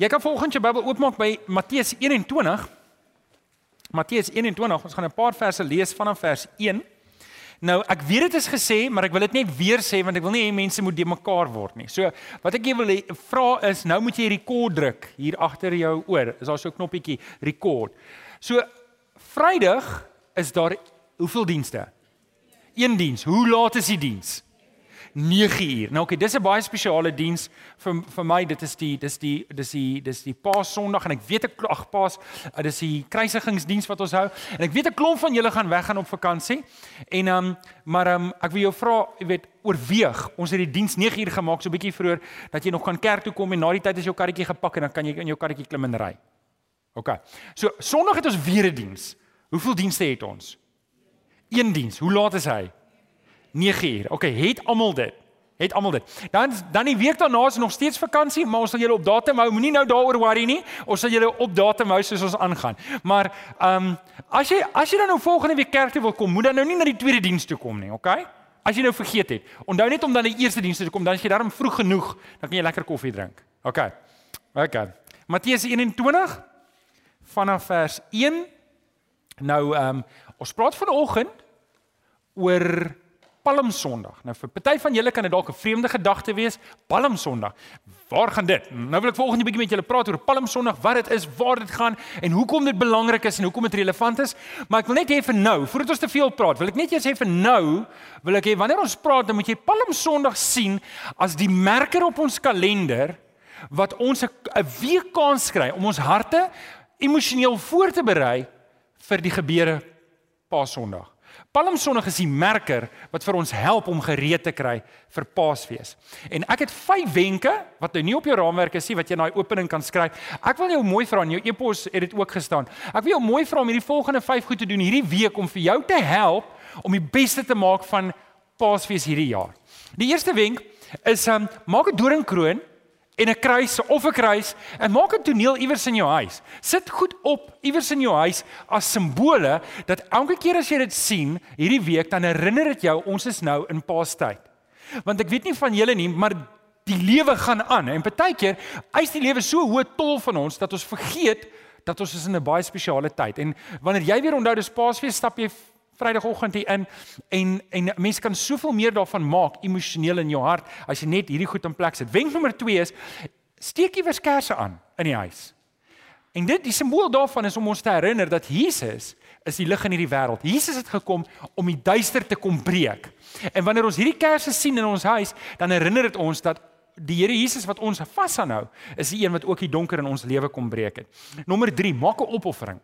Jy kan volgens jou Bybel oopmaak by Matteus 21. Matteus 21, ons gaan 'n paar verse lees vanaf vers 1. Nou, ek weet dit is gesê, maar ek wil dit net weer sê want ek wil nie hê mense moet de mekaar word nie. So, wat ek jou wil vra is, nou moet jy rekord druk hier agter jou oor. Is daar so 'n knoppietjie rekord. So, Vrydag is daar hoeveel dienste? Een diens. Hoe laat is die diens? 9 uur. Nou oké, okay, dis 'n baie spesiale diens vir vir my. Dit is die dis die dis die dis die Paasondag en ek weet ek ag Paas, dis die kruisigingsdiens wat ons hou. En ek weet 'n klomp van julle gaan weggaan op vakansie. En ehm um, maar ehm um, ek wil jou vra, jy weet, oorweeg. Ons het die diens 9 uur gemaak, so 'n bietjie vroeër dat jy nog kan kerk toe kom en na die tyd is jou karretjie gepak en dan kan jy in jou karretjie klim en ry. OK. So Sondag het ons weer 'n diens. Hoeveel dienste het ons? Een diens. Hoe laat is hy? 9 uur. OK, het almal dit. Het almal dit. Dan dan die week daarna is nog steeds vakansie, maar ons sal julle op datum hou. Moenie nou daaroor worry nie. Ons sal julle op datum hou soos ons aangaan. Maar ehm um, as jy as jy dan nou volgende week kerk toe wil kom, moet dan nou nie na die tweede diens toe kom nie, OK? As jy nou vergeet het. Onthou net om dan die eerste diens toe te kom, dan as jy daarom vroeg genoeg, dan kan jy lekker koffie drink. OK. OK. Matteus 21 vanaf vers 1. Nou ehm um, ons praat vanoggend oor Palm Sondag. Nou vir party van julle kan dit dalk 'n vreemde gedagte wees, Palm Sondag. Waar gaan dit? Nou wil ek volgende bietjie met julle praat oor Palm Sondag, wat dit is, waar dit gaan en hoekom dit belangrik is en hoekom dit relevant is. Maar ek wil net hê vir nou, voordat ons te veel praat, wil ek net eers hê vir nou, wil ek hê wanneer ons praat, dan moet jy Palm Sondag sien as die merker op ons kalender wat ons 'n week kans kry om ons harte emosioneel voor te berei vir die gebeure Paasondag. Palmsondag is die merker wat vir ons help om gereed te kry vir Paasfees. En ek het 5 wenke wat nou nie op jou raamwerk is nie wat jy in daai opening kan skryf. Ek wil jou mooi vra in jou e-pos het dit ook gestaan. Ek wil jou mooi vra om hierdie volgende 5 goed te doen hierdie week om vir jou te help om die beste te maak van Paasfees hierdie jaar. Die eerste wenk is um, maak 'n doringkroon en 'n kruis of 'n kruis en maak 'n toneel iewers in jou huis. Sit goed op iewers in jou huis as simbole dat elke keer as jy dit sien hierdie week dan herinner dit jou ons is nou in Paastyd. Want ek weet nie van julle nie, maar die lewe gaan aan en partykeer eis die lewe so hoë tol van ons dat ons vergeet dat ons is in 'n baie spesiale tyd. En wanneer jy weer onthou dis Paasfees, stap jy Vrydagoggend hier in en en mense kan soveel meer daarvan maak emosioneel in jou hart as jy net hierdie goed in plek sit. Wenk nommer 2 is steek iewers kersse aan in die huis. En dit die simbool daarvan is om ons te herinner dat Jesus is die lig in hierdie wêreld. Jesus het gekom om die duister te kom breek. En wanneer ons hierdie kersse sien in ons huis, dan herinner dit ons dat die Here Jesus wat ons vashou, is die een wat ook die donker in ons lewe kom breek het. Nommer 3, maak 'n opoffering.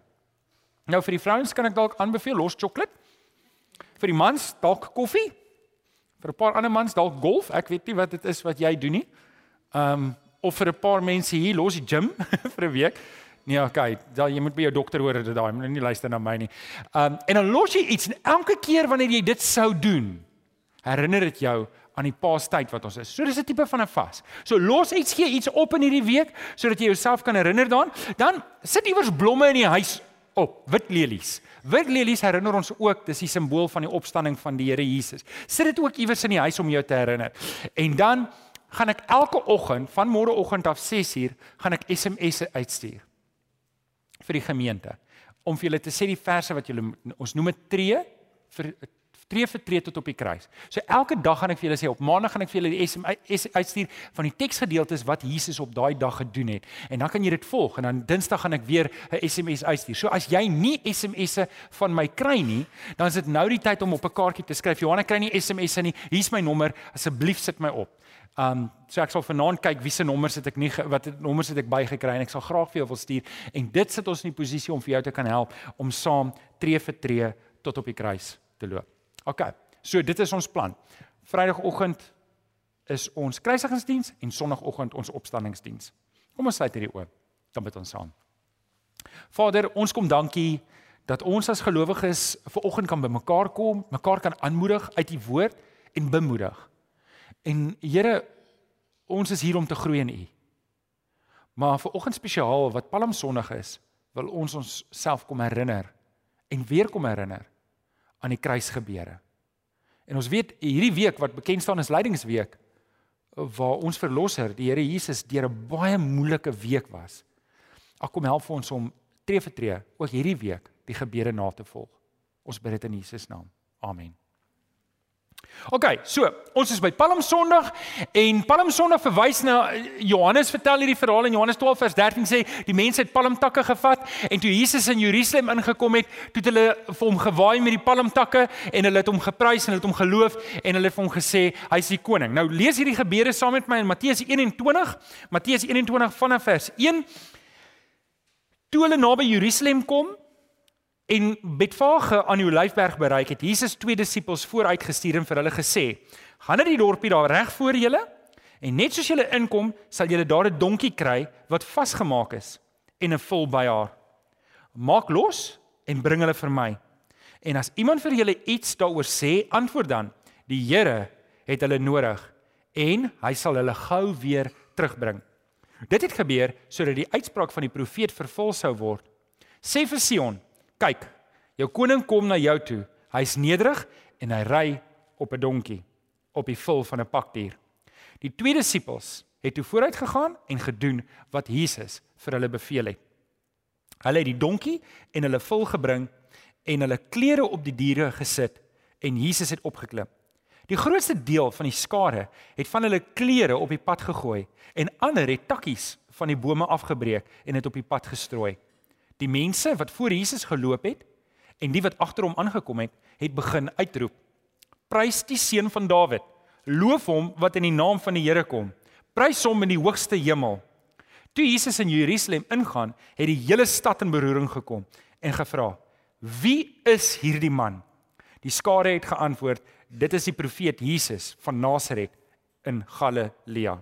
Nou vir die vrouens kan ek dalk aanbeveel los sjokolade vir die mans dalk koffie. Vir 'n paar ander mans dalk golf. Ek weet nie wat dit is wat jy doen nie. Um of vir 'n paar mense hier los die gym vir 'n week. Nee, okay, dan jy moet by jou dokter hoor dit daai, moet nie luister na my nie. Um en dan los jy iets en elke keer wanneer jy dit sou doen, herinner dit jou aan die paastyd wat ons is. So dis 'n tipe van 'n vas. So los iets gee iets op in hierdie week sodat jy jouself kan herinner daaraan. Dan sit iewers blomme in die huis op, wit lelies. Wit lelies herinner ons ook, dis die simbool van die opstanding van die Here Jesus. Sit dit ook iewers in die huis om jou te herinner. En dan gaan ek elke oggend van môreoggend af 6uur gaan ek SMS'e uitstuur vir die gemeente om vir julle te sê die verse wat julle ons noem dit tree vir tree vir tree tot op die kruis. So elke dag gaan ek vir julle sê op maandag gaan ek vir julle die SMS uitstuur van die teksgedeeltes wat Jesus op daai dag gedoen het. En dan kan jy dit volg en dan Dinsdag gaan ek weer 'n SMS uitstuur. So as jy nie SMS'e van my kry nie, dan is dit nou die tyd om op 'n kaartjie te skryf. Johan, ek kry nie SMS'e nie. Hier's my nommer. Asseblief sit my op. Um so ek sal vanaand kyk wie se nommers het ek nie wat nommers het ek bygekry en ek sal graag vir jou wil stuur en dit sit ons in die posisie om vir jou te kan help om saam tree vir tree tot op die kruis te loop. OK. So dit is ons plan. Vrydagoggend is ons kruisigingsdiens en Sondagoggend ons opstanningsdiens. Kom ons sluit hierdie oop. Dan bid ons saam. Vader, ons kom dankie dat ons as gelowiges ver oggend kan bymekaar kom, mekaar kan aanmoedig uit die woord en bemoedig. En Here, ons is hier om te groei in U. Maar vir oggend spesiaal wat Palm Sondag is, wil ons ons self kom herinner en weer kom herinner aan die kruisgebeure. En ons weet hierdie week wat bekend staan as lydingsweek waar ons verlosser, die Here Jesus deur 'n baie moeilike week was. Ag kom help vir ons om tree vir tree ook hierdie week die gebede na te volg. Ons bid dit in Jesus naam. Amen. OK, so, ons is by Palm Sondag en Palm Sondag verwys na Johannes vertel hierdie verhaal in Johannes 12 vers 13 sê die mense het palmtakke gevat en toe Jesus in Jerusalem ingekom het, toe het hulle vir hom gewaai met die palmtakke en hulle het hom geprys en hulle het hom geloof en hulle het vir hom gesê hy's die koning. Nou lees hierdie gebeure saam met my in Matteus 21, Matteus 21 vanaf vers 1. Toe hulle naby Jerusalem kom, En Betfage aan die Olyfberg bereik het Jesus twee disippels vooruitgestuur en vir hulle gesê: "Gaan na die dorpie daar reg voor julle en net soos julle inkom, sal julle daar 'n donkie kry wat vasgemaak is en 'n vol by haar. Maak los en bring hulle vir my. En as iemand vir julle iets daaroor sê, antwoord dan: Die Here het hulle nodig en hy sal hulle gou weer terugbring." Dit het gebeur sodat die uitspraak van die profeet vervul sou word. Sê vir Sion: Kyk, jou koning kom na jou toe. Hy's nederig en hy ry op 'n donkie, op die vul van 'n pakdier. Die twee disippels het toe vooruit gegaan en gedoen wat Jesus vir hulle beveel het. Hulle het die donkie en hulle vul gebring en hulle klere op die diere gesit en Jesus het opgeklim. Die grootste deel van die skare het van hulle klere op die pad gegooi en ander het takkies van die bome afgebreek en dit op die pad gestrooi. Die mense wat voor Jesus geloop het en die wat agter hom aangekom het, het begin uitroep: Prys die seun van Dawid. Loof hom wat in die naam van die Here kom. Prys hom in die hoogste hemel. Toe Jesus in Jerusalem ingaan, het die hele stad in beroering gekom en gevra: Wie is hierdie man? Die skare het geantwoord: Dit is die profeet Jesus van Nasaret in Galilea.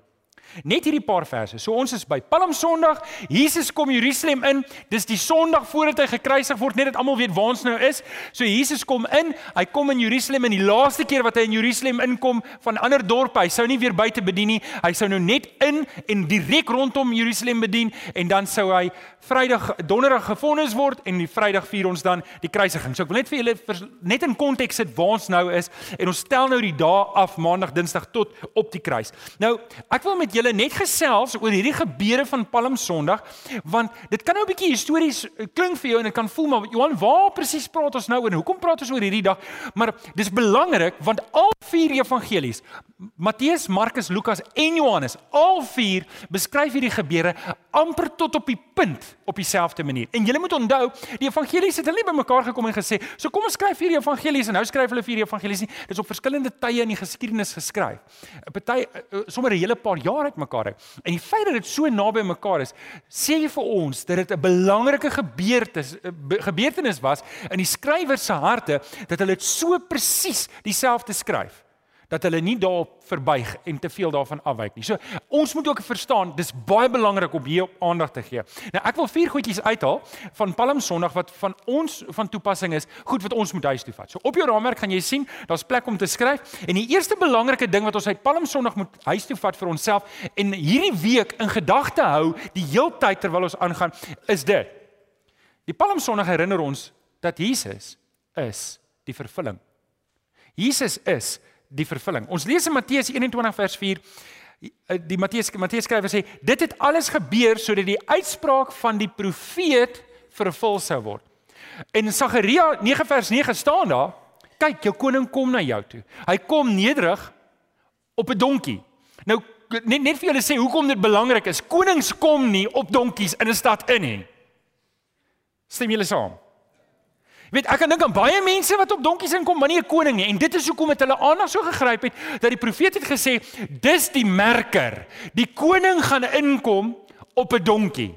Net hierdie paar verse. So ons is by Palm Sondag. Jesus kom Jerusalem in. Dis die Sondag voordat hy gekruisig word, net dat almal weet waar ons nou is. So Jesus kom in. Hy kom in Jerusalem en die laaste keer wat hy in Jerusalem inkom van ander dorpe, hy sou nie weer buite bedien nie. Hy sou nou net in en direk rondom Jerusalem bedien en dan sou hy Vrydag Donderdag gefonnis word en die Vrydag vier ons dan die kruisiging. So ek wil net vir julle net in konteks sit waar ons nou is en ons tel nou die dae af Maandag, Dinsdag tot op die kruis. Nou, ek wil met julle net gesels oor hierdie gebeure van Palm Sondag want dit kan nou 'n bietjie histories eh, klink vir jou en dit kan voel maar Johan waar presies praat ons nou oor hoekom praat ons oor hierdie dag? Maar dis belangrik want al vier evangelies Matteus, Markus, Lukas en Johannes al vier beskryf hierdie gebeure amper tot op die punt op dieselfde manier. En julle moet onthou die evangelies het hulle nie bymekaar gekom en gesê so kom ons skryf hierdie evangelies en nou skryf hulle vier evangelies nie. Dis op verskillende tye in die geskiedenis geskryf. 'n party eh, eh, sommer 'n hele paar jaar uit mekaar uit. En die feit dat dit so naby mekaar is, sê vir ons dat dit 'n belangrike gebeurtenis eh, gebeurtenis was in die skrywer se harte dat hulle dit so presies dieselfde skryf dat hulle nie daarop verbuig en te veel daarvan afwyk nie. So ons moet ook verstaan, dis baie belangrik om hier aandag te gee. Nou ek wil vier goedjies uithaal van Palm Sondag wat van ons van toepassing is, goed wat ons moet huis toe vat. So op jou raamwerk gaan jy sien, daar's plek om te skryf. En die eerste belangrike ding wat ons uit Palm Sondag moet huis toe vat vir onsself en hierdie week in gedagte hou die heeltyd terwyl ons aangaan, is dit. Die Palm Sondag herinner ons dat Jesus is die vervulling. Jesus is die vervulling. Ons lees in Matteus 21 vers 4 eh, die Matteus Matteus skrywer sê dit het alles gebeur sodat die uitspraak van die profeet vervul sou word. En Sagaria 9 vers 9 staan daar: "Kyk, jou koning kom na jou toe. Hy kom nederig op 'n donkie." Nou net net vir julle sê hoekom dit belangrik is. Konings kom nie op donkies in 'n stad in nie. Stem julle saam? Weet ek kan dink aan baie mense wat op donkies inkom, maar nie 'n koning nie. En dit is hoekom het hulle aandag so gegryp het dat die profeet het gesê, "Dis die merker. Die koning gaan inkom op 'n donkie."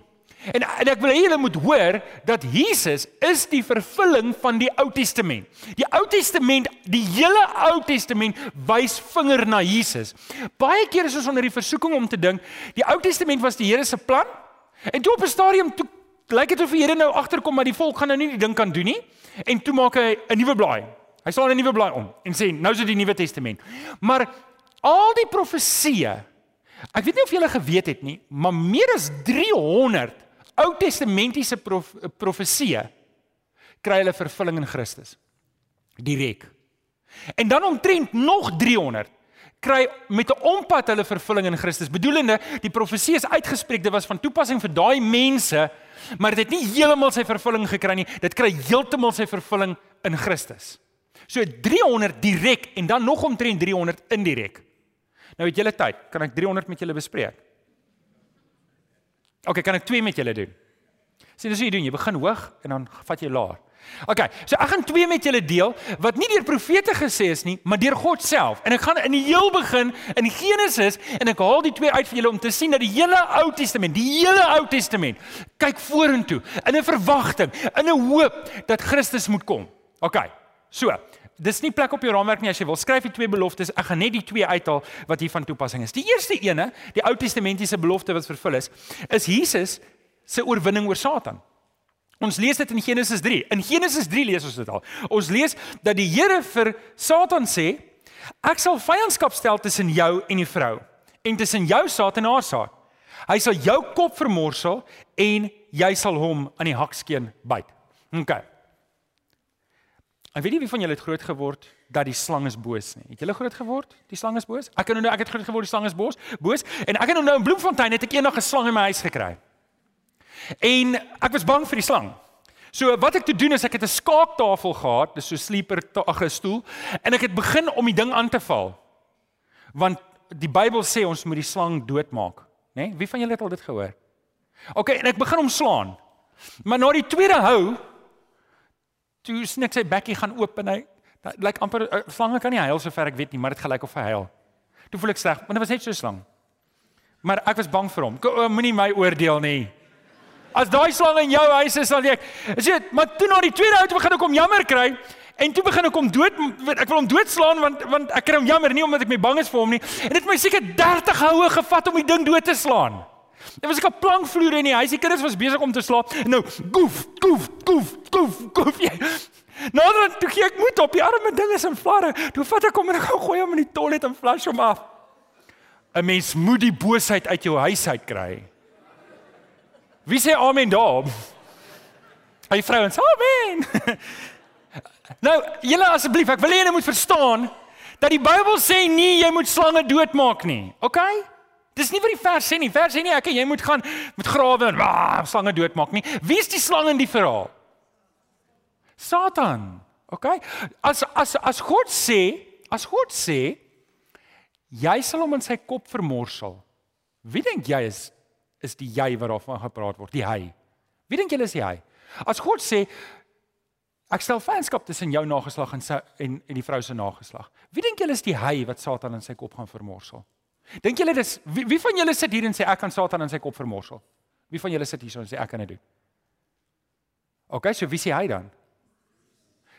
En, en ek wil hê julle moet hoor dat Jesus is die vervulling van die Ou Testament. Die Ou Testament, die hele Ou Testament wys vinger na Jesus. Baie keer is ons onder die versoeking om te dink die Ou Testament was die Here se plan. En toe op 'n stadium toe lyk dit of die Here nou agterkom maar die volk gaan nou nie die ding kan doen nie en toe maak hy 'n nuwe blaai. Hy slaan 'n nuwe blaai om en sê nou is dit die Nuwe Testament. Maar al die profesieë Ek weet nie of julle geweet het nie, maar meer as 300 Ou Testamentiese prof, profesieë kry hulle vervulling in Christus. Direk. En dan omtrent nog 300 kry met 'n ompad hulle vervulling in Christus. Bedoelende, die profesie is uitgespreek, dit was van toepassing vir daai mense, maar dit het nie heeltemal sy vervulling gekry nie. Dit kry heeltemal sy vervulling in Christus. So 300 direk en dan nog omtrent 300 indirek. Nou het julle tyd, kan ek 300 met julle bespreek? OK, kan ek 2 met julle doen? Sien, dis hoe jy doen, jy begin hoog en dan vat jy laer. OK, so ek gaan twee met julle deel wat nie deur profete gesê is nie, maar deur God self. En ek gaan in die heel begin in Genesis en ek haal die twee uit vir julle om te sien dat die hele Ou Testament, die hele Ou Testament kyk vorentoe in 'n verwagting, in 'n hoop dat Christus moet kom. OK. So, dis nie plek op jou raamwerk nie as jy wil skryf die twee beloftes. Ek gaan net die twee uithaal wat hier van toepassing is. Die eerste ene, die Ou Testamentiese belofte wat vervul is, is Jesus se oorwinning oor Satan. Ons lees dit in Genesis 3. In Genesis 3 lees ons dit al. Ons lees dat die Here vir Satan sê: "Ek sal vyandskap stel tussen jou en die vrou en tussen jou saad en haar saad. Hy sal jou kop vermorsel en jy sal hom aan die hakskeen byt." OK. Ek weet nie wie van julle het groot geword dat die slang is boos nie. Het julle groot geword? Die slang is boos? Ek het nou ek het groot geword die slang is boos, boos en ek het nou in Bloemfontein het ek eendag 'n slang in my huis gekry. En ek was bang vir die slang. So wat ek te doen is ek het 'n skaaktafel gehad, dis so sleeper ag 'n stoel en ek het begin om die ding aan te val. Want die Bybel sê ons moet die slang doodmaak, né? Nee? Wie van julle het al dit gehoor? OK, en ek begin hom slaan. Maar na die tweede hou toe snik sy bekkie gaan oop en hy lyk like amper uh, slange kan nie huil sover ek weet nie, maar dit gelyk of hy huil. Toe voel ek sleg, want dit was net so slang. Maar ek was bang vir hom. Moenie my oordeel nie. As daai slang in jou huis is dan ek, is dit, maar toe na die tweede ou toe begin ek hom jammer kry en toe begin ek hom dood ek wil hom doodslaan want want ek kry hom jammer nie omdat ek my bang is vir hom nie. En dit het my seker 30 houe gevat om die ding dood te slaan. Dit was 'n plankvloer in die huis. Die kinders was besig om te slaap. En nou, goef, goef, goef, goef, goef. Nou dan toe gee ek moed op. Die arme ding is in vlare. Toe vat ek hom en ek gou gooi hom in die toilet en flush hom af. 'n Mens moet die boosheid uit jou huis uit kry. Wie sê amen daar? Hy vrouens, amen. nou, julle asseblief, ek wil julle moet verstaan dat die Bybel sê nie jy moet slange doodmaak nie. OK? Dis nie wat die vers sê nie. Vers sê nie ek jy moet gaan met grawe en ah, slange doodmaak nie. Wie is die slang in die verhaal? Satan. OK? As as as God sê, as God sê jy sal hom in sy kop vermorsel. Wie dink jy is is die jy wat daarvan gepraat word, die hy. Wie dink julle is die hy? As God sê ek stel vriendskap tussen jou nageslag en sy en en die vrou se nageslag. Wie dink julle is die hy wat Satan in sy kop gaan vermorsel? Dink julle dis wie, wie van julle sit hier en sê ek kan Satan in sy kop vermorsel? Wie van julle sit hier so en sê ek kan dit doen? OK, so wie sê hy dan?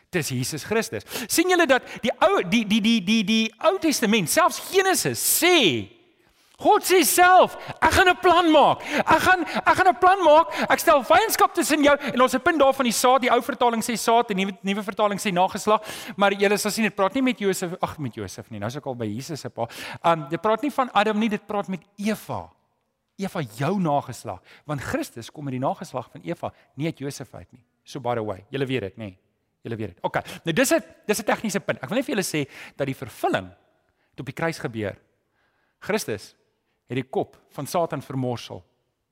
Dis Jesus Christus. sien julle dat die ou die die die die die Ou Testament, selfs Genesis sê God sê self, ek gaan 'n plan maak. Ek gaan ek gaan 'n plan maak. Ek stel vyandskap tussen jou en ons het punt daar van die saad. Die ou vertaling sê saad en die nuwe nuwe vertaling sê nageslag. Maar julle sal sien dit praat nie met Josef, ag met Josef nie. Nou is ek al by Jesus se pa. Um dit praat nie van Adam nie, dit praat met Eva. Eva jou nageslag, want Christus kom met die nageslag van Eva, nie uit Josef uit nie. So by the way, julle weet dit, nê? Nee, julle weet dit. OK. Nou dis 'n dis 'n tegniese punt. Ek wil net vir julle sê dat die vervulling op die kruis gebeur. Christus het die kop van Satan vermorsel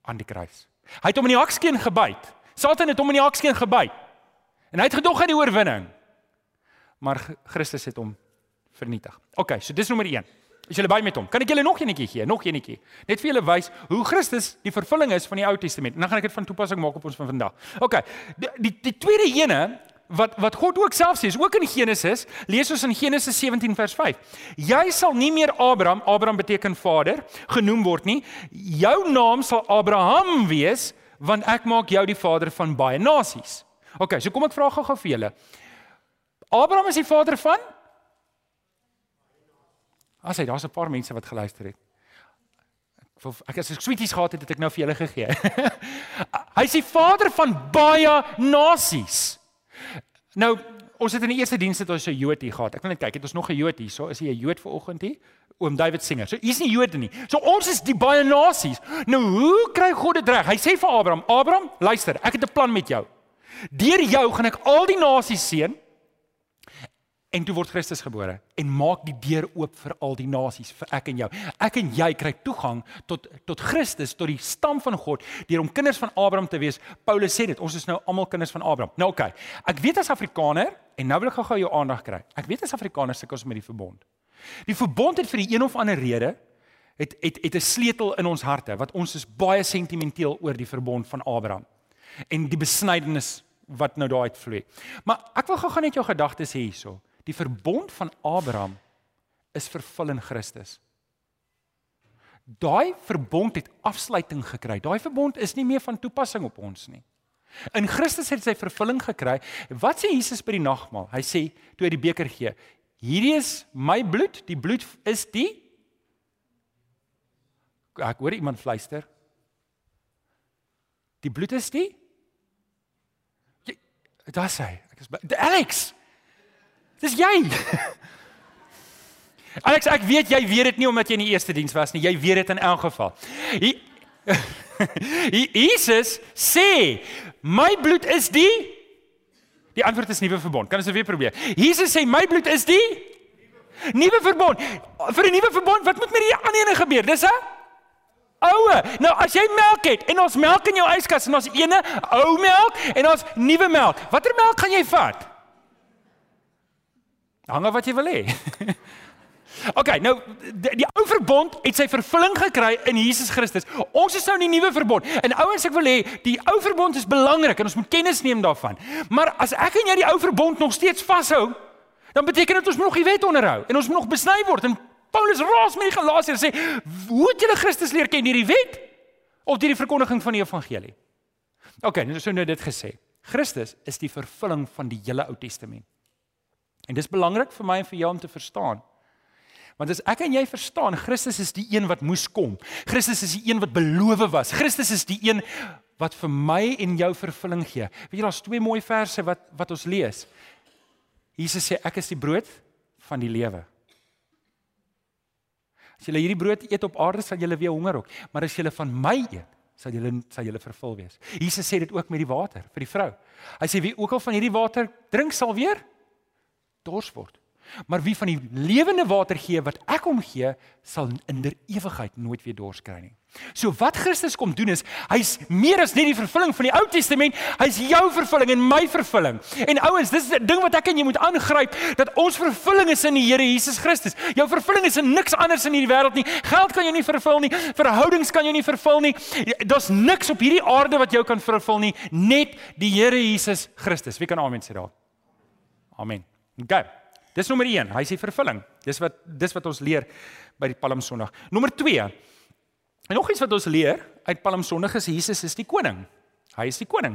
aan die kruis. Hy het hom in die hakskeen gebyt. Satan het hom in die hakskeen gebyt. En hy het gedog hy die oorwinning. Maar Christus het hom vernietig. OK, so dis nommer 1. Is julle by met hom? Kan ek julle nog eenetjie gee? Nog eenetjie. Net vir julle wys hoe Christus die vervulling is van die Ou Testament. En dan gaan ek dit van toepassing maak op ons van vandag. OK. Die die, die tweede ene wat wat God ook self sê, is ook in Genesis, lees ons in Genesis 17 vers 5. Jy sal nie meer Abraham, Abraham beteken vader, genoem word nie. Jou naam sal Abraham wees, want ek maak jou die vader van baie nasies. OK, so kom ek vra gou-gou vir julle. Abraham is die vader van As hy daar's 'n paar mense wat geluister het. Ek as ek sweeties gehad het, het ek nou vir julle gegee. hy is die vader van baie nasies. Nou, ons het in die eerste diens het ons 'n Jood hier gehad. Ek wil net kyk, het ons nog 'n Jood hier? So is hy 'n Jood vir oggend hier? Oom David Singer. So hier's nie Jode nie. So ons is die baie nasies. Nou, hoe kry God dit reg? Hy sê vir Abraham, Abraham, luister, ek het 'n plan met jou. Deur jou gaan ek al die nasies seën. En toe word Christus gebore en maak die deur oop vir al die nasies, vir ek en jou. Ek en jy kry toegang tot tot Christus, tot die stam van God, deur om kinders van Abraham te wees. Paulus sê dit, ons is nou almal kinders van Abraham. Nou oké. Okay, ek weet as Afrikaner en nou wil ek gou-gou jou aandag kry. Ek weet as Afrikaner sukkel ons met die verbond. Die verbond het vir die een of ander rede het het het 'n sleutel in ons harte wat ons is baie sentimenteel oor die verbond van Abraham en die besnydenis wat nou daar uitvloei. Maar ek wil gou-gou net jou gedagtes hê hierso. Die verbond van Abraham is vervul in Christus. Daai verbond het afsluiting gekry. Daai verbond is nie meer van toepassing op ons nie. In Christus het hy vervulling gekry. Wat sê Jesus by die nagmaal? Hy sê toe hy die beker gee, hierdie is my bloed, die bloed is die Ek hoor iemand fluister. Die bloed is die Daar sê ek is Alex. Dis jy. Alex, ek weet jy weet dit nie omdat jy in die eerste diens was nie. Jy weet dit in elk geval. Jesus sê, "My bloed is die Die antwoord is nuwe verbond. Kan ons dit weer probeer? Jesus sê, "My bloed is die nuwe verbond." Vir 'n nuwe verbond, wat moet met die ander ene gebeur? Dis 'n oue. Nou as jy melk het en ons melk in jou yskas en ons ene ou melk en ons nuwe melk, watter melk gaan jy vat? Hang af wat jy wil hê. OK, nou die, die ou verbond het sy vervulling gekry in Jesus Christus. Ons is nou in die nuwe verbond. En ouens, ek wil hê die ou verbond is belangrik en ons moet kennis neem daarvan. Maar as ek en jy die ou verbond nog steeds vashou, dan beteken dit ons moet nog die wet onderhou en ons moet nog besny word. En Paulus raas met die Galasiërs sê, "Hoe het julle Christus leer ken deur die wet of deur die verkondiging van die evangelie?" OK, nou so nou dit gesê. Christus is die vervulling van die hele Ou Testament. En dis belangrik vir my en vir jou om te verstaan. Want as ek en jy verstaan Christus is die een wat moes kom. Christus is die een wat beloof was. Christus is die een wat vir my en jou vervulling gee. Weet jy daar's twee mooi verse wat wat ons lees. Jesus sê ek is die brood van die lewe. As jy hierdie brood eet op aarde sal jy weer honger ook, maar as jy van my eet, sal jy sal jy vervul wees. Jesus sê dit ook met die water vir die vrou. Hy sê wie ook al van hierdie water drink sal weer dors word. Maar wie van die lewende water gee wat ek hom gee, sal in der ewigheid nooit weer dors kry nie. So wat Christus kom doen is, hy's meer as net die vervulling van die Ou Testament, hy's jou vervulling en my vervulling. En ouens, dis 'n ding wat ek en jy moet aangryp, dat ons vervulling is in die Here Jesus Christus. Jou vervulling is in niks anders in hierdie wêreld nie. Geld kan jou nie vervul nie, verhoudings kan jou nie vervul nie. Daar's niks op hierdie aarde wat jou kan vervul nie, net die Here Jesus Christus. Wie kan amen sê daar? Amen. OK. Dis nommer 1, hy sê vervulling. Dis wat dis wat ons leer by die Palm Sondag. Nommer 2. En nog iets wat ons leer uit Palm Sondag is Jesus is die koning. Hy is die koning.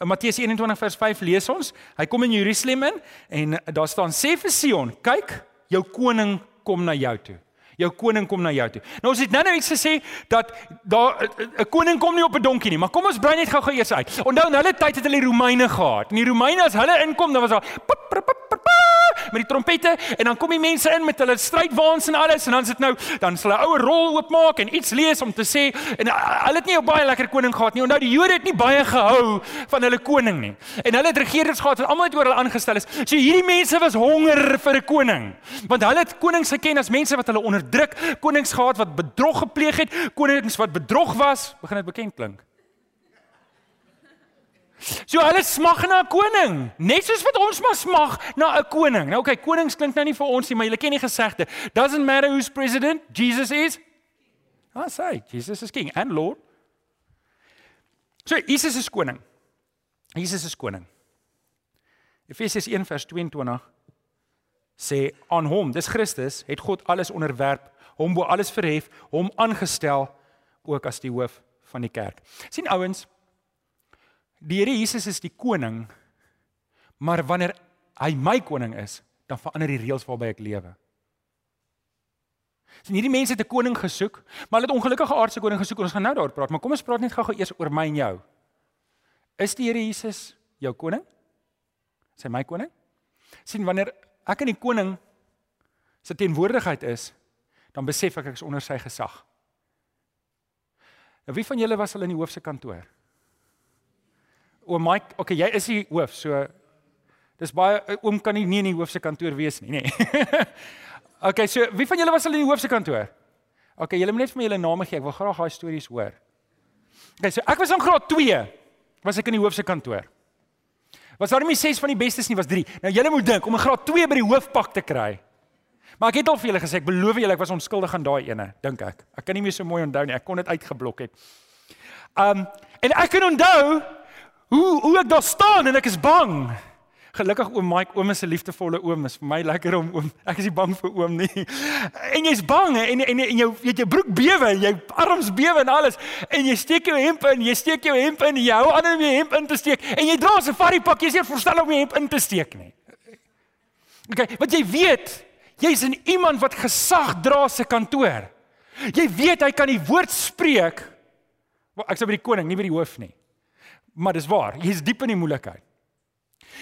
In Matteus 21 vers 5 lees ons, hy kom in Jerusalem in en daar staan sê vir Sion, kyk, jou koning kom na jou toe. Jou koning kom na jou toe. Nou ons het nou nou iets gesê dat daar 'n koning kom nie op 'n donkie nie, maar kom ons brei net gou-gou eers uit. Onthou, in hulle tyd het hulle die Romeine gehad. En die Romeine as hulle inkom, dan was daar pop, pop, pop, pop, met die trompette en dan kom die mense in met hulle strydwaans en alles en dan sit nou dan sal 'n ouer rol oopmaak en iets lees om te sê en hulle het nie 'n baie lekker koning gehad nie. Onthou die Jode het nie baie gehou van hulle koning nie. En hulle het regerders gehad wat almal het oor hulle aangestel is. So hierdie mense was honger vir 'n koning. Want hulle het konings geken as mense wat hulle onderdruk, konings gehad wat bedrog gepleeg het, konings wat bedrog was, begin dit bekend klink. So hulle smag na 'n koning, net soos wat ons maar smag na 'n koning. Nou okay, konings klink nou nie vir ons nie, maar julle ken die gesegde. Doesn't matter who's president, Jesus is I say, Jesus is king and lord. So Jesus is koning. Jesus is koning. Efesiërs 1 vers 22 sê aan hom, dis Christus, het God alles onderwerp, hom bo alles verhef, hom aangestel ook as die hoof van die kerk. sien ouens, Die Here Jesus is die koning. Maar wanneer hy my koning is, dan verander die reëls waarby ek lewe. Sien hierdie mense het 'n koning gesoek, maar hulle het ongelukkige aardse koning gesoek. Ons gaan nou daaroor praat, maar kom ons praat net gou-gou eers oor my en jou. Is die Here Jesus jou koning? Is hy my koning? Sien wanneer ek in die koning se teenwoordigheid is, dan besef ek ek is onder sy gesag. Nou wie van julle was al in die hoofse kantoor? O Mike, okay, jy is die hoof, so Dis baie oom kan nie nie in die hoofse kantoor wees nie, nê. Nee. okay, so wie van julle was al in die hoofse kantoor? Okay, julle moet net vir my julle name gee. Ek wil graag daai stories hoor. Okay, so ek was in graad 2 was ek in die hoofse kantoor. Was daar nie 6 van die bestes nie, was 3. Nou julle moet dink om in graad 2 by die hoofpak te kry. Maar ek het al vir julle gesê, ek beloof julle ek was onskuldig aan daai ene, dink ek. Ek kan nie meer so mooi onthou nie. Ek kon dit uitgeblok het. Um en ek kan onthou hoe hoe ek daar staan en ek is bang. Gelukkig oom Mike, oom is 'n liefdevolle oom. Dis vir my lekker om oom. Ek is nie bang vir oom nie. En jy's bang en en en jou weet jou broek bewe en jou arms bewe en alles. En jy steek jou hemp in, jy steek jou hemp in, jy hou aan om jou hemp in te steek en jy dra 'n safari pak. Jy sê verstel om jou hemp in te steek nie. Okay, wat jy weet, jy's 'n iemand wat gesag dra se kantoor. Jy weet hy kan die woord spreek. Ek sê by die koning, nie by die hoof nie. Maar dis waar, jy's diep in die moeilikheid.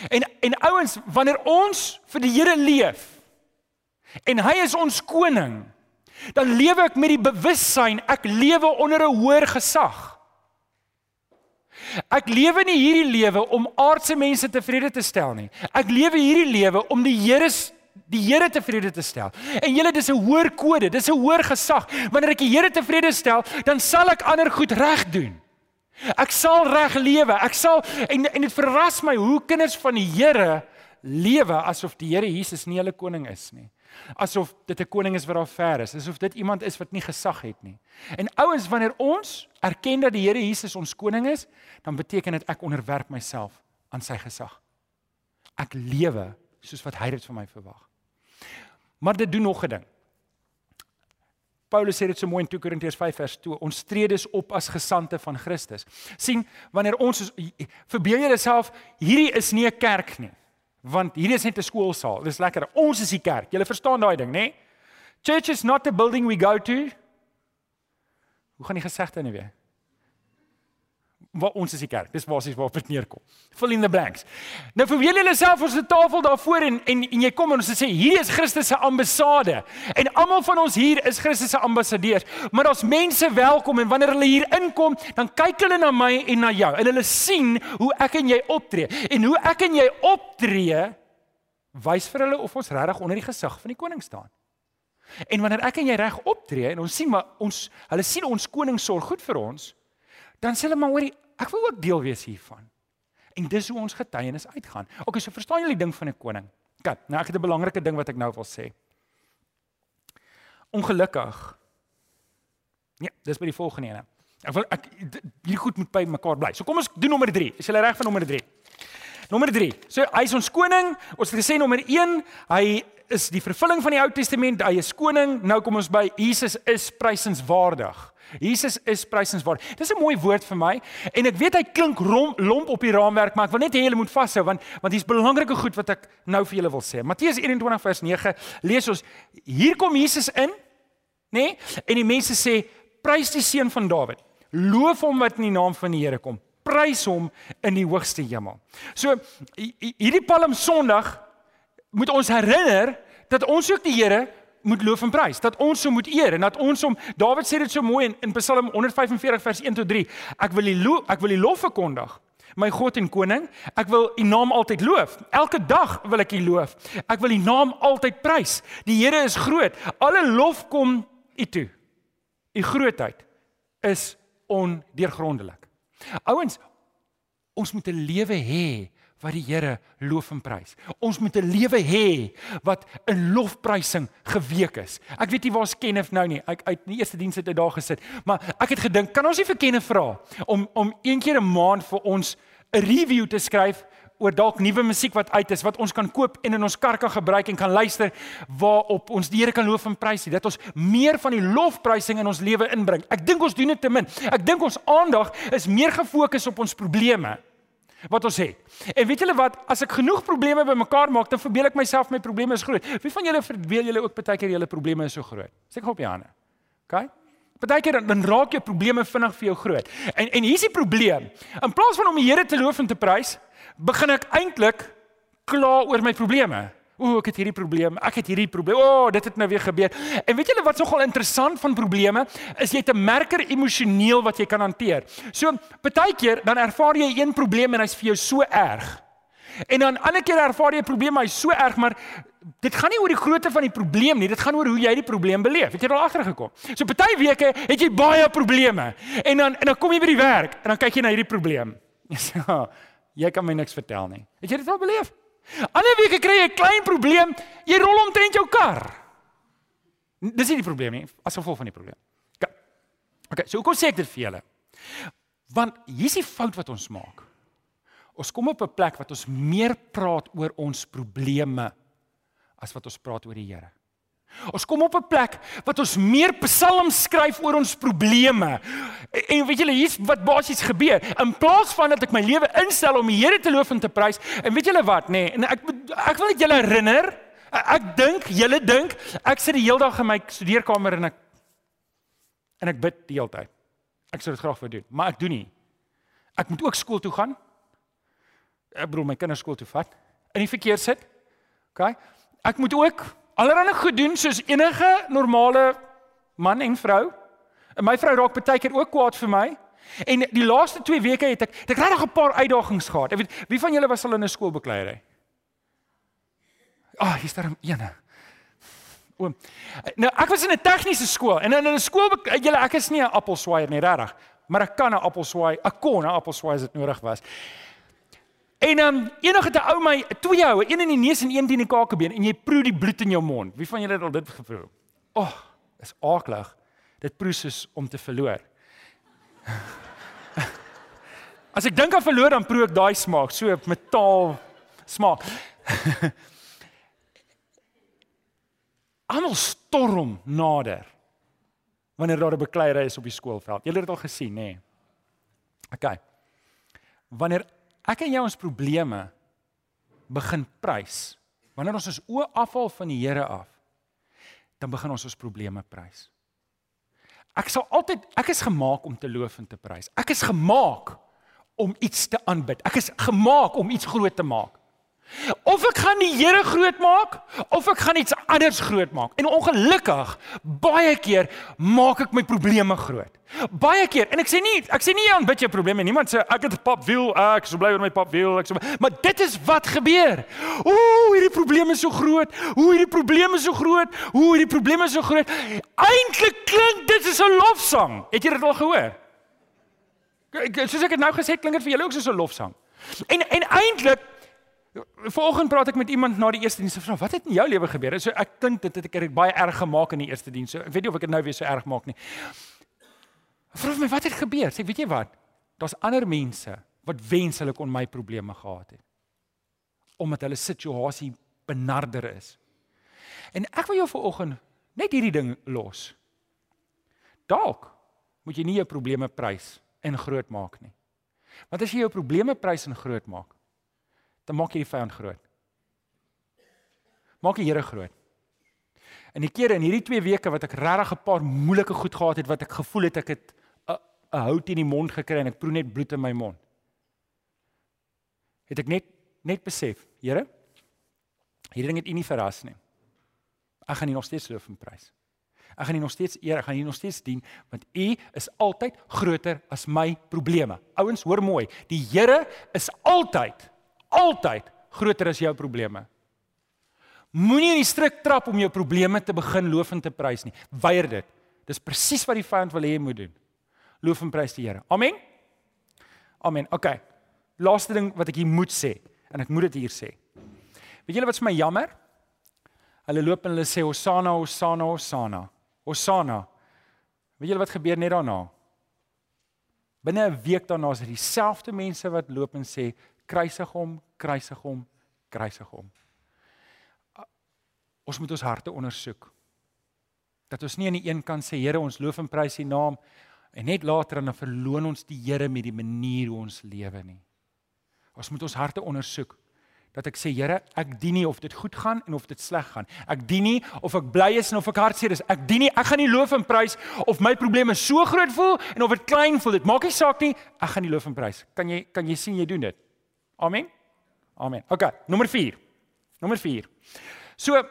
En en ouens, wanneer ons vir die Here leef en hy is ons koning, dan lewe ek met die bewussyn ek lewe onder 'n hoër gesag. Ek lewe nie hierdie lewe om aardse mense tevrede te stel nie. Ek lewe hierdie lewe om die Here die Here tevrede te stel. En julle dis 'n hoër kode, dis 'n hoër gesag. Wanneer ek die Here tevrede stel, dan sal ek ander goed reg doen. Ek sal reg lewe. Ek sal en en dit verras my hoe kinders van die Here lewe asof die Here Jesus nie hulle koning is nie. Asof dit 'n koning is wat daar ver is, asof dit iemand is wat nie gesag het nie. En ouens, wanneer ons erken dat die Here Jesus ons koning is, dan beteken dit ek onderwerp myself aan sy gesag. Ek lewe soos wat hy dit van my verwag. Maar dit doen nog 'n ding. Paulus sê dit so mooi in 2 Korintiërs 5 vers 2, ons tree dus op as gesande van Christus. sien, wanneer ons verbeel jouself, hierdie is nie 'n kerk nie, want hierdie is net 'n skoolsaal. Dis lekker. Ons is die kerk. Jy verstaan daai ding, nê? Church is not a building we go to. Hoe gaan die gesegde nou weer? Wat ons is die kerk. Dis basies waarop dit neerkom. Fill in the blanks. Nou vir julle self ons 'n tafel daarvoor en, en en jy kom en ons sê hier is Christus se ambassade. En almal van ons hier is Christus se ambassadeurs. Maar daar's mense welkom en wanneer hulle hier inkom, dan kyk hulle na my en na jou en hulle sien hoe ek en jy optree. En hoe ek en jy optree wys vir hulle of ons regtig onder die gesig van die koning staan. En wanneer ek en jy reg optree en ons sien maar ons hulle sien ons koning sorg goed vir ons, dan sê hulle maar hoorie Ek wil ook deel wees hiervan. En dis hoe ons getuienis uitgaan. Okay, so verstaan julle die ding van 'n koning? Kat, nou ek het 'n belangrike ding wat ek nou wil sê. Ongelukkig. Ja, dis by die volgende ene. Ek wil ek hierdie goed moet by mekaar bly. So kom ons doen nommer 3. Is jy reg vir nommer 3? Nommer 3. So hy is ons koning. Ons het gesê nommer 1, hy is die vervulling van die Ou Testament. Hy is koning. Nou kom ons by Jesus is prysenswaardig. Jesus is prysenswaardig. Dis 'n mooi woord vir my en ek weet hy klink rom, lomp op die raamwerk, maar ek wil net hê julle moet vashou want want hier's belangrike goed wat ek nou vir julle wil sê. Matteus 21 vers 9 lees ons hier kom Jesus in, nê? Nee? En die mense sê prys die seun van Dawid. Loof hom wat in die naam van die Here kom. Prys hom in die hoogste hemel. So hierdie Palm Sondag moet ons herinner dat ons ook die Here moet loof en prys, dat ons hom moet eer en dat ons hom Dawid sê dit so mooi in, in Psalm 145 vers 1 tot 3. Ek wil die lo, ek wil die lof verkondig. My God en koning, ek wil u naam altyd loof. Elke dag wil ek u loof. Ek wil u naam altyd prys. Die Here is groot. Alle lof kom u toe. U grootheid is ondeurgrondelik. Ouens, ons moet 'n lewe hê wat die Here loof en prys. Ons moet 'n lewe hê wat in lofprysing geweek is. Ek weet nie waar's Kenneth nou nie. Ek uit die eerste diens het hy daar gesit, maar ek het gedink, kan ons nie vir Kenneth vra om om een keer 'n maand vir ons 'n review te skryf oor dalk nuwe musiek wat uit is wat ons kan koop en in ons kar kan gebruik en kan luister waarop ons die Here kan loof en prys. Dat ons meer van die lofprysing in ons lewe inbring. Ek dink ons doen dit te min. Ek dink ons aandag is meer gefokus op ons probleme wat ons het. En weet julle wat, as ek genoeg probleme bymekaar maak, dan verbeel ek myself my probleme is groot. Wie van julle verbeel julle ook baie keer julle probleme is so groot? Steek op jou hande. OK? Baie keer dan raak jou probleme vinnig vir jou groot. En en hier's die probleem. In plaas van om die Here te loof en te prys, begin ek eintlik kla oor my probleme. O, ek het hierdie probleem. Ek het hierdie probleem. O, dit het nou weer gebeur. En weet julle wat nogal interessant van probleme is jy het 'n merker emosioneel wat jy kan hanteer. So, baie keer dan ervaar jy een probleem en hy's vir jou so erg. En dan ander keer ervaar jy 'n probleem, hy's so erg, maar dit gaan nie oor die grootte van die probleem nie, dit gaan oor hoe jy die probleem beleef. Het jy al agtergekom? So party weke het jy baie probleme. En dan en dan kom jy by die werk en dan kyk jy na hierdie probleem. Oh, jy kan my niks vertel nie. Het jy dit al beleef? Ander weke kry jy 'n klein probleem, jy rol omtrent jou kar. Dis nie die probleem nie, as gevolg van die probleem. OK. OK, so kom sê ek dit vir julle. Want hier's die fout wat ons maak. Ons kom op 'n plek wat ons meer praat oor ons probleme as wat ons praat oor die Here. Ons kom op 'n plek wat ons meer psalms skryf oor ons probleme. En, weet julle hier's wat basies gebeur. In plaas van dat ek my lewe instel om die Here te loof en te prys, en weet julle wat, nê, nee, en ek ek wil net julle herinner, ek dink, julle dink, ek sit die hele dag in my studeerkamer en ek en ek bid die hele tyd. Ek sou dit graag wou doen, maar ek doen nie. Ek moet ook skool toe gaan ek bedoel my kinders skool toe vat in die verkeer sit. OK? Ek moet ook allerlei goed doen soos enige normale man en vrou. En my vrou raak baie keer ook kwaad vir my. En die laaste 2 weke het ek het ek regtig 'n paar uitdagings gehad. Ek weet wie van julle was al in 'n skoolbekleierery? Ag, oh, hier's daar 'n ene. Oom. Nou, ek was in 'n tegniese skool en in 'n skool julle ek is nie 'n appelswaier nie, regtig, maar ek kan 'n appelswaai, ek kon 'n appelswaai as dit nodig was. En dan um, enige te ou my twee houe, een in die neus en een teen die kakebeen en jy proe die bloed in jou mond. Wie van julle het al dit geproe? O, oh, is aaklig. Dit proe soos om te verloor. As ek dink aan verloor dan proe ek daai smaak, so metaal smaak. Almal storm nader wanneer daar 'n bekleierery is op die skoolveld. Julle het dit al gesien, nê? Nee. OK. Wanneer ek en jy ons probleme begin prys. Wanneer ons ons oë afhaal van die Here af, dan begin ons ons probleme prys. Ek sal altyd ek is gemaak om te loof en te prys. Ek is gemaak om iets te aanbid. Ek is gemaak om iets groot te maak. Of ek gaan die Here groot maak of ek gaan iets anders groot maak. En ongelukkig baie keer maak ek my probleme groot. Baie keer en ek sê nie ek sê nie aan bid jou probleme. Niemand sê ek het 'n pap wiel, ek sou bly oor my pap wiel, ek sou maar dit is wat gebeur. Ooh, hierdie probleme is so groot. Ooh, hierdie probleme is so groot. Ooh, hierdie probleme is so groot. Eintlik klink dit soos 'n lofsang. Het jy dit al gehoor? Soos ek dit nou gesê het, klink dit vir julle ook soos 'n lofsang. En en eintlik Vanoggend praat ek met iemand na die eerste diens en vra wat het in jou lewe gebeur? So ek dink dit het ek baie erg gemaak in die eerste diens. So ek weet nie of ek dit nou weer so erg maak nie. Vra my wat het gebeur? Sê weet jy wat? Daar's ander mense wat wens hulle kon my probleme gehad het. Omdat hulle situasie benarder is. En ek wil jou vanoggend net hierdie ding los. Dalk moet jy nie jou probleme prys en groot maak nie. Want as jy jou probleme prys en groot maak, dan maak jy die vyand groot. Maak die Here groot. En die kere in hierdie 2 weke wat ek regtig 'n paar moeilike goed gehad het wat ek gevoel het ek het 'n hout in die mond gekry en ek proe net bloed in my mond. Het ek net net besef, Here, hierdie ding het U nie verras nie. Ek gaan U nog steeds loof en prys. Ek gaan U nog steeds eer, ek gaan U nog steeds dien want U is altyd groter as my probleme. Ouens, hoor mooi. Die Here is altyd altyd groter as jou probleme. Moenie in die struik trap om jou probleme te begin loof en te prys nie. Weier dit. Dis presies wat die vyand wil hê jy moet doen. Loof en prys die Here. Amen. Amen. OK. Laaste ding wat ek hier moet sê en ek moet dit hier sê. Weet julle wat vir my jammer? Hulle loop en hulle sê Hosanna, Hosanna, Hosanna. Hosanna. Weet julle wat gebeur net daarna? Binne 'n week daarna is dit dieselfde mense wat loop en sê kruisig hom, kruisig hom, kruisig hom. Ons moet ons harte ondersoek. Dat ons nie aan die een kant sê Here, ons loof en prys U naam en net later dan verloon ons die Here met die manier hoe ons lewe nie. Ons moet ons harte ondersoek dat ek sê Here, ek dien nie of dit goed gaan en of dit sleg gaan. Ek dien nie of ek bly is en of ek hartseer is. Ek dien nie, ek gaan nie loof en prys of my probleme so groot voel en of dit klein voel. Dit maak nie saak nie. Ek gaan nie loof en prys. Kan jy kan jy sien jy doen dit? Amen. Amen. OK, nommer 4. Nommer 4. So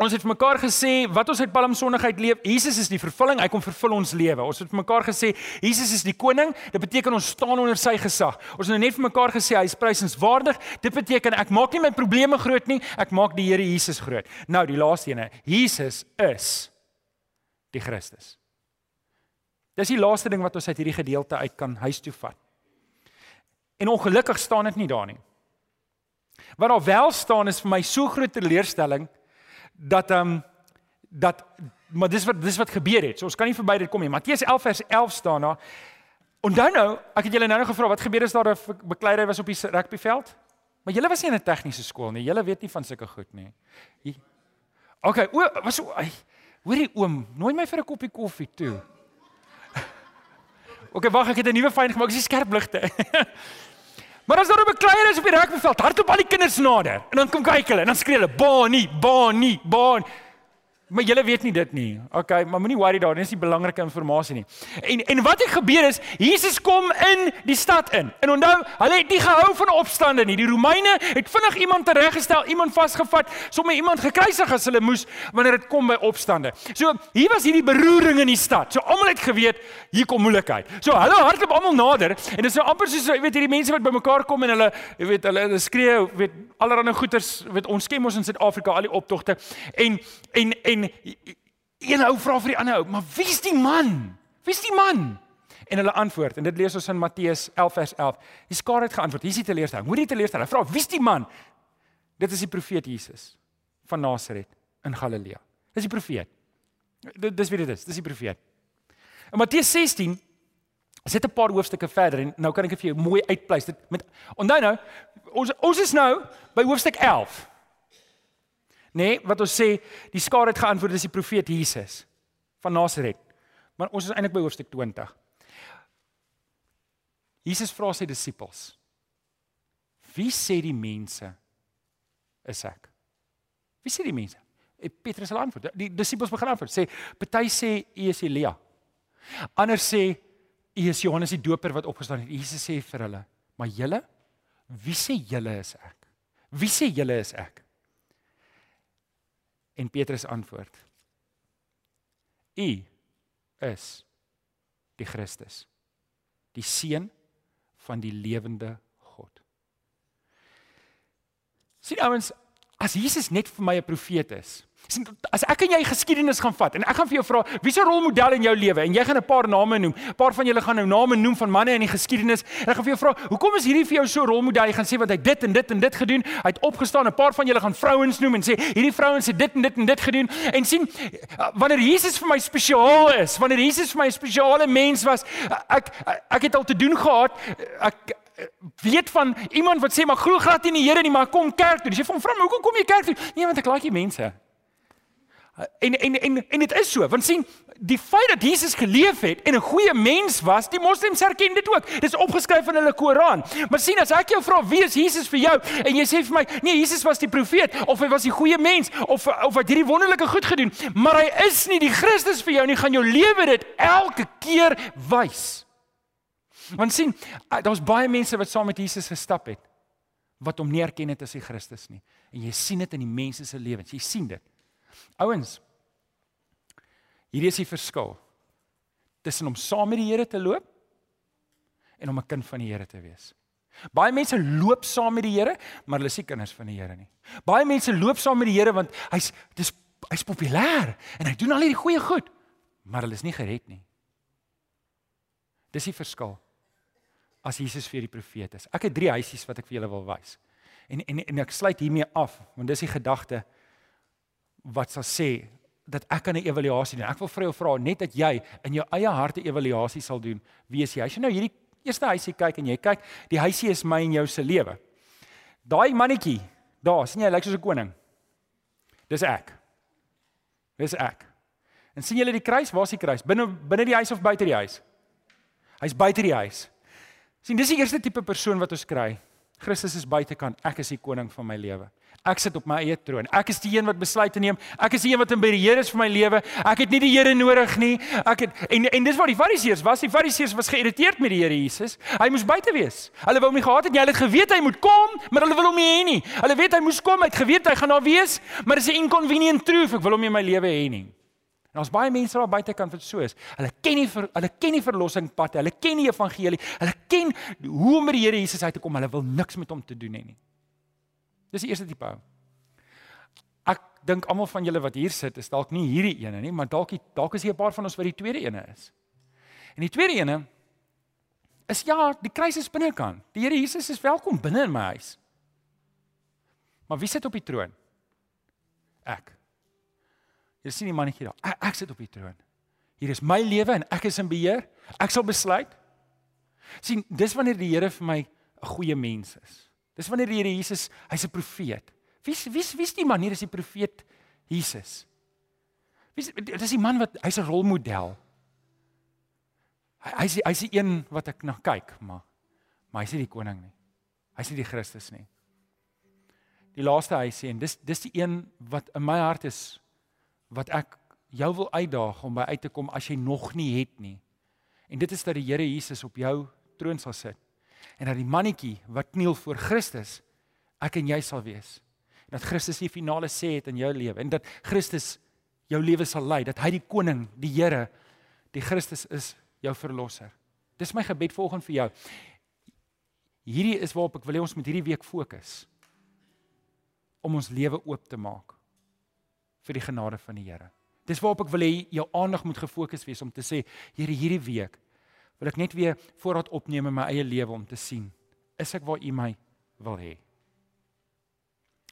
Ons het vir mekaar gesê wat ons uit Palm Sondigheid leef. Jesus is die vervulling, hy kom vervul ons lewe. Ons het vir mekaar gesê Jesus is die koning. Dit beteken ons staan onder sy gesag. Ons het nou net vir mekaar gesê hy is prysenswaardig. Dit beteken ek maak nie my probleme groot nie, ek maak die Here Jesus groot. Nou die laaste ene. Jesus is die Christus. Dis die laaste ding wat ons uit hierdie gedeelte uit kan huis toe vat. En ongelukkig staan dit nie daar nie. Wat daar wel staan is vir my so groot teleurstelling dat ehm um, dat maar dis wat dis wat gebeur het. So ons kan nie verby dit kom nie. Matteus 11 vers 11 staan daar. Onthou nou, ek het julle nou nog gevra wat gebeur as daar 'n bekleier was op die rugbyveld? Maar julle was nie in 'n tegniese skool nie. Julle weet nie van sulke goed nie. Okay, o, was hoorie oom, nooi my vir 'n koppie koffie toe. Okay, wag, ek het 'n nuwe fyn gemaak. Dis skerp ligte. Maar as daar 'n bekleier is op die rugbyveld, hardop al die kinders nader en dan kom kyk hulle en dan skree hulle Bonnie, Bonnie, Bonnie. Maar julle weet nie dit nie. Okay, maar moenie worry daar, dit is nie belangrike inligting nie. En en wat het gebeur is, Jesus kom in die stad in. En onthou, hulle het nie gehou van opstande nie. Die Romeine het vinnig iemand tereggestel, iemand vasgevat, sommer iemand gekruisig as hulle moes wanneer dit kom by opstande. So, hier was hierdie beroering in die stad. So almal het geweet hier kom moeilikheid. So hulle hardloop almal nader en dit is nou amper soos jy weet hierdie mense wat bymekaar kom en hulle jy weet hulle, hulle skree, weet allerlei goeters, weet ons ken ons in Suid-Afrika al die optogte en en en en een ou vra vir die ander ou, "Maar wie's die man? Wie's die man?" En hulle antwoord en dit lees ons in Matteus 11 vers 11. Die skare het geantwoord: "Hier is die teleurstelling. Hoe die teleurstelling? Vra: "Wie's die man?" Dit is die profeet Jesus van Nasaret in Galilea. Dis die profeet. Dit dis wie dit is. Dis die profeet. In Matteus 16 sit 'n paar hoofstukke verder en nou kan ek vir jou mooi uitpleis dit met onthou nou ons ons is nou by hoofstuk 11 nê, nee, wat ons sê, die skare het geantwoord dis die profeet Jesus van Nasaret. Maar ons is eintlik by hoofstuk 20. Jesus vra sy disippels: Wie sê die mense is ek? Wie sê die mense? En Petrus het antwoord. Die disippels begin antwoord. Sê, party sê u is Elia. Ander sê u is Johannes die Doper wat opgestaan het. Jesus sê vir hulle: "Maar julle, wie sê julle is ek? Wie sê julle is ek?" En Petrus antwoord: U is die Christus, die seun van die lewende God. Sien ouens, as Jesus net vir my 'n profeet is, as ek en jy geskiedenis gaan vat en ek gaan vir jou vra wie se rolmodel in jou lewe en jy gaan 'n paar name noem. 'n Paar van julle gaan nou name noem van manne in die geskiedenis. En ek gaan vir jou vra, hoekom is hierdie vir jou so rolmodel? Jy gaan sê wat hy dit en dit en dit gedoen. Hy het opgestaan. 'n Paar van julle gaan vrouens noem en sê hierdie vrouens het dit en dit en dit gedoen. En sien wanneer Jesus vir my spesiaal is, wanneer Jesus vir my 'n spesiale mens was, ek ek het al te doen gehad. Ek weet van iemand wat sê maar glo glad in die Here nie, maar kom kerk toe. Dis jy van vra, hoekom kom jy kerk toe? Nee, want ek like die mense. En en en en dit is so, want sien, die feit dat Jesus geleef het en 'n goeie mens was, die moslems erken dit ook. Dit is opgeskryf in hulle Koran. Maar sien, as ek jou vra wie is Jesus vir jou en jy sê vir my, nee, Jesus was die profeet of hy was die goeie mens of of wat hierdie wonderlike goed gedoen, maar hy is nie die Christus vir jou nie, gaan jou lewe dit elke keer wys. Want sien, daar's baie mense wat saam met Jesus gestap het wat hom nie erken het as die Christus nie. En jy sien dit in die mense se lewens. Jy sien dit. Ouens, hierdie is die verskil tussen om saam met die Here te loop en om 'n kind van die Here te wees. Baie mense loop saam met die Here, maar hulle is nie kinders van die Here nie. Baie mense loop saam met die Here want hy's dis hy's populêr en hy doen al hierdie goeie goed, maar hulle is nie gered nie. Dis die verskil. As Jesus vir die profeet is. Ek het drie huisies wat ek vir julle wil wys. En en en ek sluit hiermee af, want dis die gedagte wat sal sê dat ek kan 'n evaluasie doen. Ek wil vir jou vra net dat jy in jou eie hart 'n evaluasie sal doen. Wie is jy? As jy nou hierdie eerste huisie kyk en jy kyk, die huisie is my en jou se lewe. Daai mannetjie, daar, sien jy, hy lyk soos 'n koning. Dis ek. Dis ek. En sien julle die kruis? Waar is die kruis? Binne binne die huis of buite die huis? Hy's buite die huis. Sien, dis die eerste tipe persoon wat ons kry. Christus is buitekant, ek is die koning van my lewe. Ek sit op my eie troon. Ek is die een wat besluite neem. Ek is die een wat in beheer is vir my lewe. Ek het nie die Here nodig nie. Ek het en en dis wat die Fariseërs was. Die Fariseërs was geïrriteerd met die Here Jesus. Hy moes buite wees. Hulle wou hom nie gehad het nie. Hulle het geweet hy moet kom, maar hulle wil hom nie hê nie. Hulle weet hy moes kom. Hy het geweet hy gaan daar wees, maar dis 'n inconvenient truth. Ek wil hom nie in my lewe hê nie. En ons baie mense daar buite kan vir so is. Hulle ken nie vir hulle ken nie verlossing pad. Hulle ken nie evangelie. Hulle ken hoe om by die Here Jesus uit te kom. Hulle wil niks met hom te doen hê nie. Dis die eerste tipe ou. Ek dink almal van julle wat hier sit is dalk nie hierdie ene nie, maar dalk dalk is hier 'n paar van ons wat die tweede ene is. En die tweede ene is ja, die kruis is binnekant. Die Here Jesus is welkom binne in my huis. Maar wie sit op die troon? Ek. Jy sien die mannetjie daar. Ek, ek sit op die troon. Hier is my lewe en ek is in beheer. Ek sal besluit. sien, dis wanneer die Here vir my 'n goeie mens is. Dis wanneer die Here Jesus, hy's 'n profeet. Wie wie wie's die man hier is die profeet Jesus? Wie dis die man wat hy's 'n rolmodel. Hy hy's hy's die een wat ek na kyk, maar maar hy's nie die koning nie. Hy's nie die Christus nie. Die laaste hy sê en dis dis die een wat in my hart is wat ek jou wil uitdaag om by uit te kom as jy nog nie het nie. En dit is dat die Here Jesus op jou troon sal sit en dat die mannetjie wat kniel voor Christus ek en jy sal wees. En dat Christus die finale sê het in jou lewe en dat Christus jou lewe sal lei, dat hy die koning, die Here, die Christus is jou verlosser. Dis my gebed volgens vir jou. Hierdie is waarop ek wil hê ons moet hierdie week fokus om ons lewe oop te maak vir die genade van die Here. Dis waarop ek wil hê jou aandag moet gefokus wees om te sê, Here, hierdie week wil ek net weer voorraad opneem in my eie lewe om te sien is ek waar U my wil hê.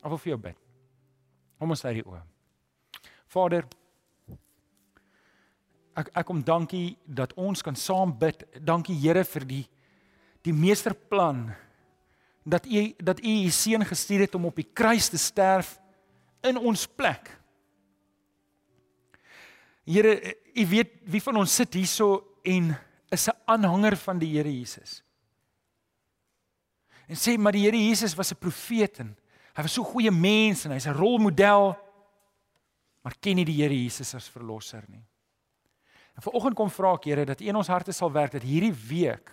Ek wil vir jou bid. Kom ons uit die oë. Vader, ek ek kom dankie dat ons kan saam bid. Dankie Here vir die die meesterplan dat U dat U U seun gestuur het om op die kruis te sterf in ons plek. Here, U weet wie van ons sit hierso en aanhanger van die Here Jesus. En sê maar die Here Jesus was 'n profeet en hy was so 'n goeie mens en hy's 'n rolmodel. Maar ken nie die Here Jesus as verlosser nie. En vanoggend kom vra ek Here dat U in ons harte sal werk dat hierdie week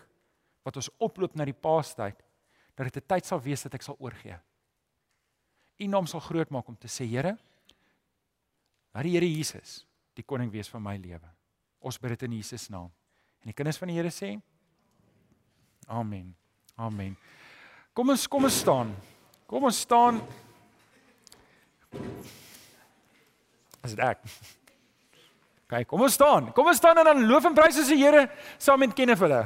wat ons oploop na die Paastyd dat dit 'n tyd sal wees dat ek sal oorgee. U naam sal groot maak om te sê Here, laat die Here Jesus die koning wees van my lewe. Ons bid dit in Jesus naam. En die kinders van die Here sê Amen. Amen. Kom ons kom ons staan. Kom ons staan. As dit ek. Kyk, kom ons staan. Kom ons staan en dan loof en prys ons die Here saam met Kenneth hulle.